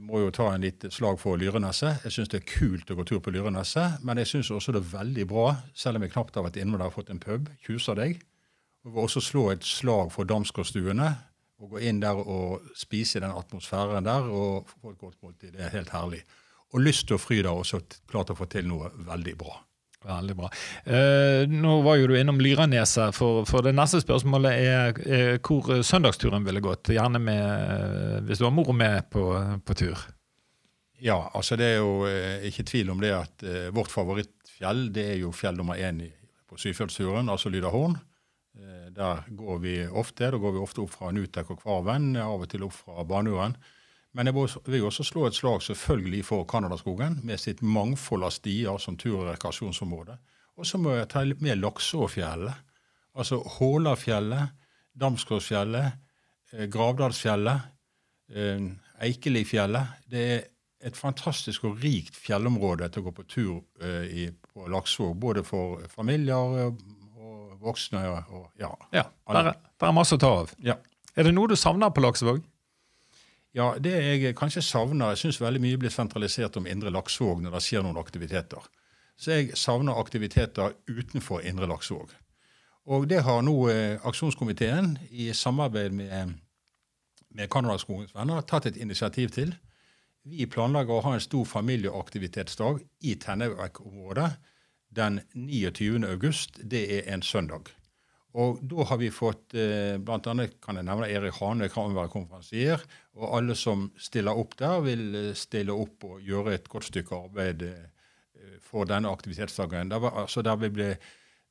må jo ta en litt slag for Lyreneset. Jeg syns det er kult å gå tur på Lyreneset, men jeg syns også det er veldig bra, selv om jeg knapt har vært innom der og fått en pub, kjuser deg. Og vil også slå et slag for Damsgårdstuene Å gå inn der og spise i den atmosfæren der og få et godt måltid, det er helt herlig. Og lyst og fryd fry også og klart å få til noe veldig bra. Veldig bra. Eh, nå var jo du innom Lyraneset, for, for det neste spørsmålet er, er hvor søndagsturen ville gått. Gjerne med, hvis du har mor med på, på tur. Ja, altså det er jo eh, ikke tvil om det at eh, vårt favorittfjell det er jo fjell nummer én på Syfjellsturen, altså Lydahorn. Eh, der går vi ofte. Da går vi ofte opp fra Nutek og Kvarven, av og til opp fra Banuren. Men jeg vil også slå et slag selvfølgelig for Canadaskogen, med sitt mangfold av stier som tur- og rekreasjonsområde. Og så må jeg ta med Laksåfjellet. Altså Hålafjellet, Damsgårdsfjellet, eh, Gravdalsfjellet, eh, Eikelifjellet. Det er et fantastisk og rikt fjellområde til å gå på tur i, på Laksvåg. Både for familier og voksne. Og, ja, ja der, der, er masse å ta av. Ja. Er det noe du savner på Laksvåg? Ja, Det jeg kanskje savner Jeg syns veldig mye blir sentralisert om Indre Laksvåg når det skjer noen aktiviteter. Så jeg savner aktiviteter utenfor Indre Laksvåg. Og det har nå eh, aksjonskomiteen i samarbeid med, med Canadaskogens venner tatt et initiativ til. Vi planlegger å ha en stor familieaktivitetsdag i Tennevek-området den 29. august. Det er en søndag. Og da har vi fått eh, blant annet kan jeg nevne Erik Hane kan være konferansier. Og alle som stiller opp der, vil eh, stille opp og gjøre et godt stykke arbeid eh, for denne aktivitetsdagen. Der, altså der vil bli,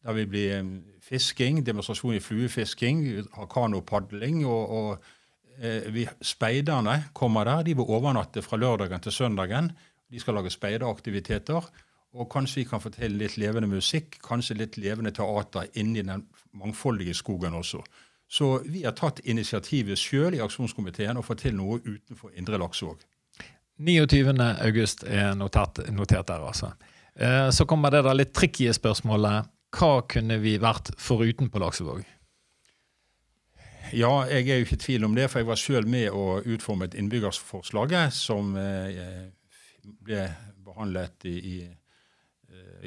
der vil bli um, fisking, demonstrasjon i fluefisking, har kanopadling. og, og eh, vi, Speiderne kommer der. De vil overnatte fra lørdagen til søndagen. De skal lage speideraktiviteter. Og kanskje vi kan få til litt levende musikk, kanskje litt levende teater inni den mangfoldige skogen også. Så vi har tatt initiativet sjøl i aksjonskomiteen og fått til noe utenfor Indre Laksevåg. 29.8 er notert, notert, der, altså. Eh, så kommer det da litt tricky spørsmålet. Hva kunne vi vært foruten på Laksevåg? Ja, jeg er jo ikke i tvil om det, for jeg var sjøl med og utformet innbyggersforslaget som eh, ble behandlet i, i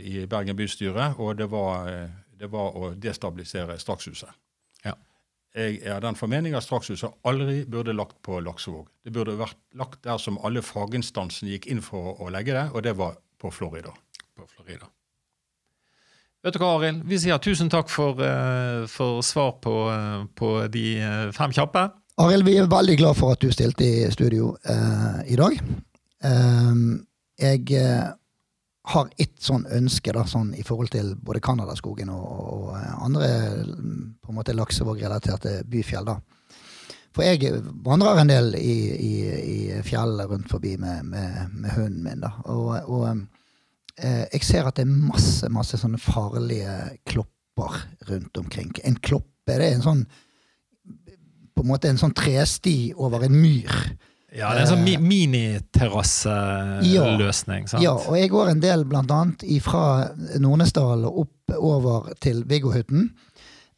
i Bergen bystyre, og det var, eh, det var å destabilisere Strakshuset. Ja. Jeg er den formening at Strakshuset aldri burde lagt på Laksevåg. Det burde vært lagt der som alle faginstansene gikk inn for å legge det, og det var på Florida. På Florida. Vet du hva, Arild? Vi sier tusen takk for, uh, for svar på, uh, på, de fem kjappe. Arild, vi er veldig glad for at du stilte i studio eh, i dag. jeg har ett sånn ønske da, sånn, i forhold til både Canadaskogen og, og, andre på en måte Laksevåg-relaterte byfjell. da. For jeg vandrer en del i, i, i fjellet rundt forbi med, med, med, hunden min. da. Og, og eh, jeg ser at det er masse masse sånne farlige klopper rundt omkring. En kloppe det er en sånn på en måte en sånn tresti over en myr. Ja, det er en sånn mi eh, miniterrasseløsning. Ja, ja, og jeg går en del annet fra Nordnesdal og opp over til Viggohytten.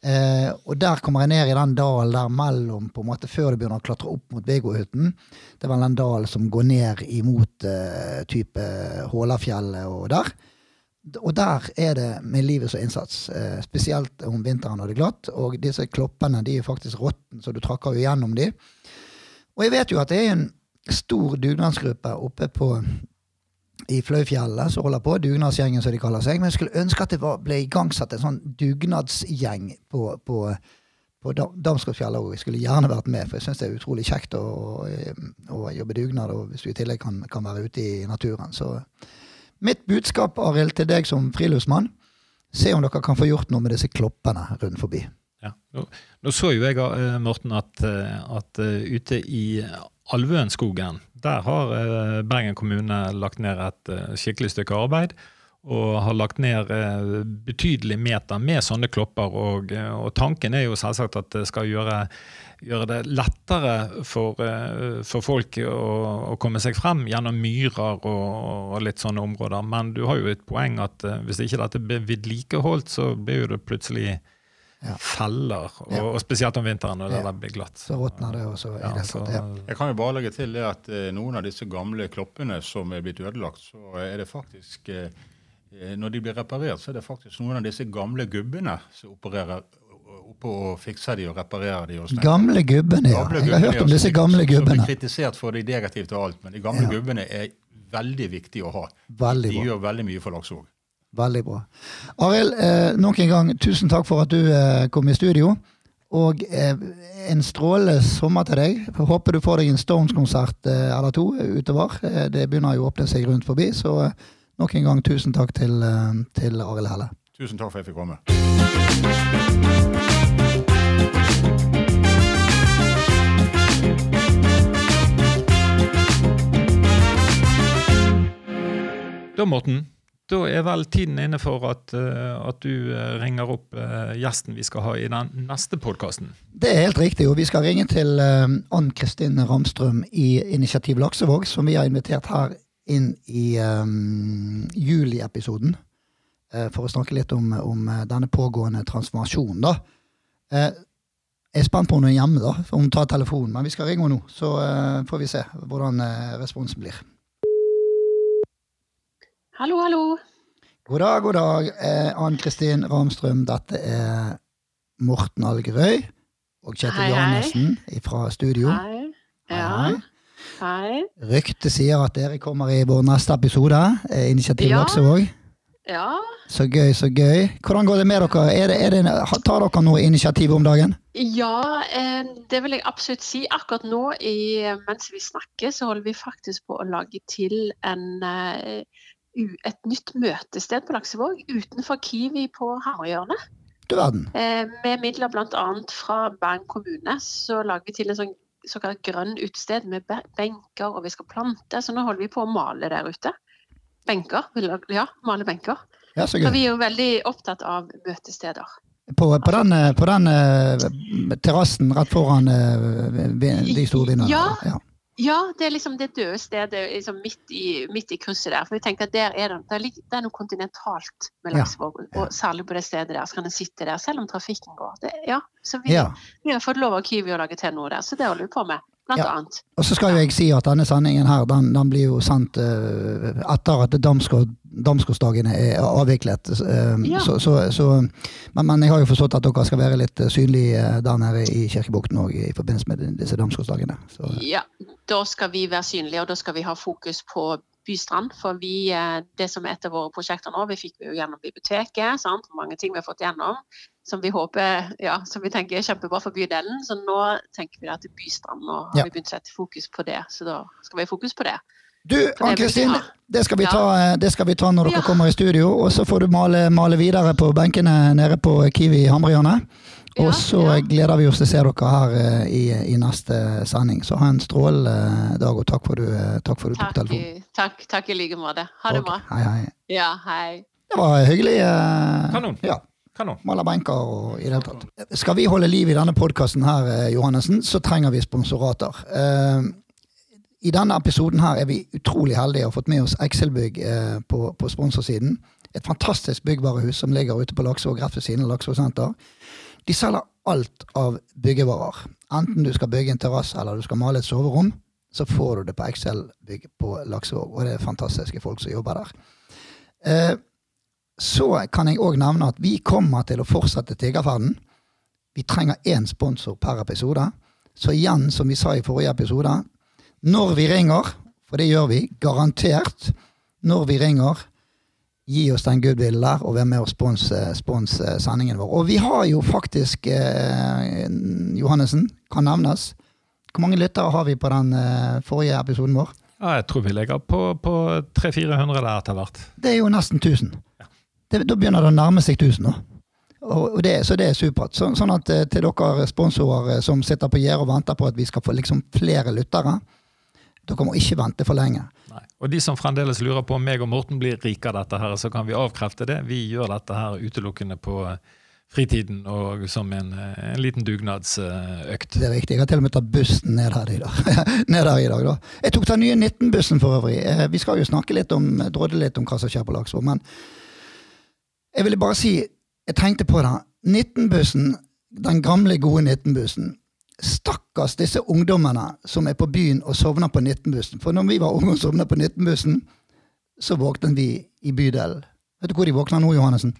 Eh, og der kommer jeg ned i den dalen der mellom, på en måte før du begynner å klatre opp mot Viggohytten. Det er vel den dalen som går ned imot eh, type Hålafjellet og der. Og der er det med livet som innsats. Eh, spesielt om vinteren når det er glatt. Og disse kloppene de er faktisk råtne, så du trakker jo gjennom de. Og jeg vet jo at det er en stor dugnadsgruppe oppe på i Fløyfjellet som holder på, dugnadsgjengen som de kaller seg. Men jeg skulle ønske at det var, ble igangsatt en sånn dugnadsgjeng på, på, på Damsgårdfjellet òg. Jeg skulle gjerne vært med, for jeg syns det er utrolig kjekt å, å, jobbe dugnad, og hvis du i tillegg kan, kan, være ute i naturen. Så mitt budskap, Arild, til deg som friluftsmann, se om dere kan få gjort noe med disse kloppene rundt forbi. Ja. Nå, nå, så jo jeg, eh, Morten, at, eh, at uh, ute i Alvøenskogen, der har Bergen kommune lagt ned et skikkelig stykke arbeid. Og har lagt ned betydelig meter med sånne klopper. Og, og, tanken er jo selvsagt at det skal gjøre, gjøre det lettere for, for folk å, å, komme seg frem gjennom myrer og, og, litt sånne områder. Men du har jo et poeng at hvis ikke dette blir vedlikeholdt, så blir jo det plutselig ja. feller, og, ja. og, spesielt om vinteren når ja. det blir glatt. Så råtner det også. Ja, det så, Jeg kan jo bare legge til det at eh, noen av disse gamle kloppene som er blitt ødelagt, så er det faktisk eh, eh Når de blir reparert, så er det faktisk noen av disse gamle gubbene som opererer, oppe og fikser de og reparerer de. Og. Gamle gubbene, ja. Gamle Jeg har hørt om disse gamle gamle Som blir gubbene. kritisert for det negativt og alt, men de gamle Ja. gubbene er veldig viktige å ha. Veldig De bra. gjør veldig mye for Laksevåg. Veldig bra. Arild, eh, nok en gang tusen takk for at du eh, kom i studio. Og eh, en strålende sommer til deg. Håper du får deg en Stones-konsert eh, eller to utover. Eh, det begynner jo å åpne seg rundt forbi, så eh, nok en gang tusen takk til, eh, til Arild Helle. Tusen takk for at jeg fikk komme. Da, Morten, da er vel tiden inne for at, eh, at du eh, ringer opp eh, gjesten vi skal ha i den neste podkasten. Det er helt riktig, og vi skal ringe til Ann Kristin Ramstrøm i Initiativ Laksevåg, som vi har invitert her inn i um, juliepisoden. for å snakke litt om, om denne pågående transformasjonen, da. Jeg er spent på om hjemme, da, om hun tar telefonen. Men vi skal ringe henne nå, så får vi se hvordan responsen blir. Hallo, hallo. God dag, god dag. Eh, Ann Kristin Ramstrøm, dette er Morten Algerøy og Kjetil. Johannessen fra studio. Hei. Ja. Hei. Ryktet sier at dere kommer i vår neste episode. eh, Initiativ Ja. Laksevåg. Ja. Så gøy, så gøy. Hvordan går det med dere? Er det, er det, tar dere noe initiativ om dagen? Ja, eh, det vil jeg absolutt si. Akkurat nå i, mens vi snakker, så holder vi faktisk på å lage til en, eh, et nytt møtested på Laksevåg utenfor Kiwi på verden. Eh, med midler bl.a. fra Bergen kommune så lager vi til en sånn såkalt grønn utested med benker, og vi skal plante. Så nå holder vi på å male der ute. Benker. Ja, male benker. Ja, så Så vi er jo veldig opptatt av møtesteder. På, på den, eh, på den eh, terrassen rett foran eh, de store vinnerne? Ja. ja. Ja, det er liksom det døde stedet liksom midt, i, midt i krysset der. For vi tenker at der er det, det, er, det er noe kontinentalt med Ja. Laksevåg. Og særlig på det stedet der så kan en sitte der, selv om trafikken går. Det, ja, så vi, ja. vi har fått lov av Kiwi å lage til noe der, så det holder vi på med. Blant Ja. annet. Og så skal jo jeg si at denne sendingen her, den, den blir jo sendt uh, etter at Damsgård- Damsgårdsdagene er avviklet. Uh, Ja. så, så, så, men, men jeg har jo forstått at dere skal være litt eh, synlige der nede i Kirkebukten òg i forbindelse med disse Damsgårdsdagene. Ja, da skal vi være synlige, og da skal vi ha fokus på Bystrand. For vi, det som er et av våre prosjekter nå, vi fikk jo gjennom biblioteket, sant? mange ting vi har fått gjennom, som vi håper, ja, som vi tenker er kjempebra for bydelen. Så nå tenker vi da til Bystrand, og har Ja. vi begynt å sette fokus på det. Så da skal vi ha fokus på det. Du, Ann-Kristin, det, skal vi Ja. ta, det skal vi ta når dere Ja. kommer i studio. Og så får du male, male videre på benkene nede på Kiwi i Hamrehjørnet. Og så ja. gleder vi oss til å se dere her eh, i, i neste sending. Så ha en strålende dag, og takk for du, eh, takk for du tok telefonen. takk, takk i like måte. Ha det okay. bra. Hei, hei. Ja, hei. Det var hyggelig. eh, Kanon. Ja, Kanon. Maler benker og i det hele tatt. Skal vi holde liv i denne podkasten her, eh, Johannessen, så trenger vi sponsorater. Eh, I denne episoden her er vi utrolig heldige og har fått med oss Excelbygg eh, på, på sponsorsiden. Et fantastisk byggvarehus som ligger ute på Laksevåg, rett ved siden av Laksevåg senter. De selger alt av byggevarer. Enten du skal bygge en terrasse eller du skal male et soverom, så får du det på Excel-bygg på Laksevåg. Og det er fantastiske folk som jobber der. Eh, så kan jeg òg nevne at vi kommer til å fortsette tiggerferden. Vi trenger én sponsor per episode. Så igjen, som vi sa i forrige episode, når vi ringer, for det gjør vi, garantert, når vi ringer, gi oss den goodwillen der og vær med og sponse spons sendingen vår. Og vi har jo faktisk, eh, Johannessen, kan nevnes, hvor mange lyttere har vi på den eh, forrige episoden vår? Ja, jeg tror vi ligger på, på 300-400 der etter hvert. Det er jo nesten 1000. Det, da begynner det å nærme seg 1000 nå. Og, det, så det er supert. Så, sånn at eh, til dere sponsorer eh, som sitter på gjerdet og venter på at vi skal få liksom flere lyttere, dere må ikke vente for lenge. Nei. Og de som fremdeles lurer på om meg og Morten blir rike av dette, her, så kan vi avkrefte det. Vi gjør dette her utelukkende på eh, fritiden og som en, en liten dugnadsøkt. Det er riktig. Jeg har til og med tatt bussen ned her i dag. [laughs] ned her i dag da. Jeg tok den nye 19-bussen for øvrig. Vi skal jo snakke litt om, drodde litt om hva som skjer på Laksvåg, men jeg ville bare si, jeg tenkte på det. 19-bussen, den gamle, gode 19-bussen. Stakkars disse ungdommene som er på byen og sovner på 19-bussen. For når vi var unge og sovna på 19-bussen, så våknet vi i bydelen. Vet du hvor de våkner nå, Johannessen?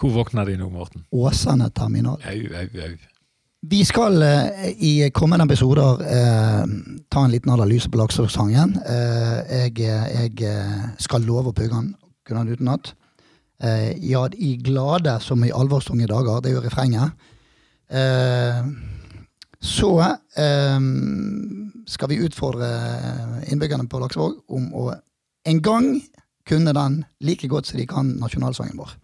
Hvor våkner de nå, Morten? Åsane terminal. Au, au, au. Vi skal eh, i kommende episoder eh, ta en liten analyse på laksesangen. Eh, jeg, jeg eh, skal love å pugge den, kunne den utenat. Eh, ja, i glade som i alvorstunge dager. Det er jo refrenget. Eh, så eh, skal vi utfordre innbyggerne på Laksevåg om å en gang kunne den like godt som de kan nasjonalsangen vår.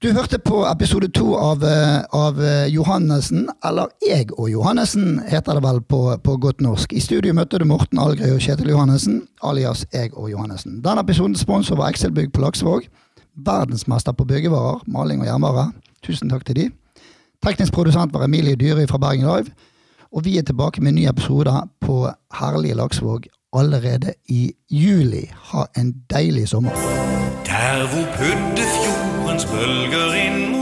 Du hørte på episode to av, eh, av Johannessen, eller Jeg og Johannessen, heter det vel på, på godt norsk. I studio møtte du Morten Algrøy og Kjetil Johannessen, alias Jeg og Johannessen. Denne episoden sponset var Excel-bygg på Laksevåg. Verdensmester på byggevarer, maling og jernvare. Tusen takk til de. Teknisk produsent var Emilie Dyrøy fra Bergen Live. Og vi er tilbake med en ny episode på herlige Laksvåg allerede i juli. Ha en deilig sommer. Der hvor Puddefjordens bølger inn mot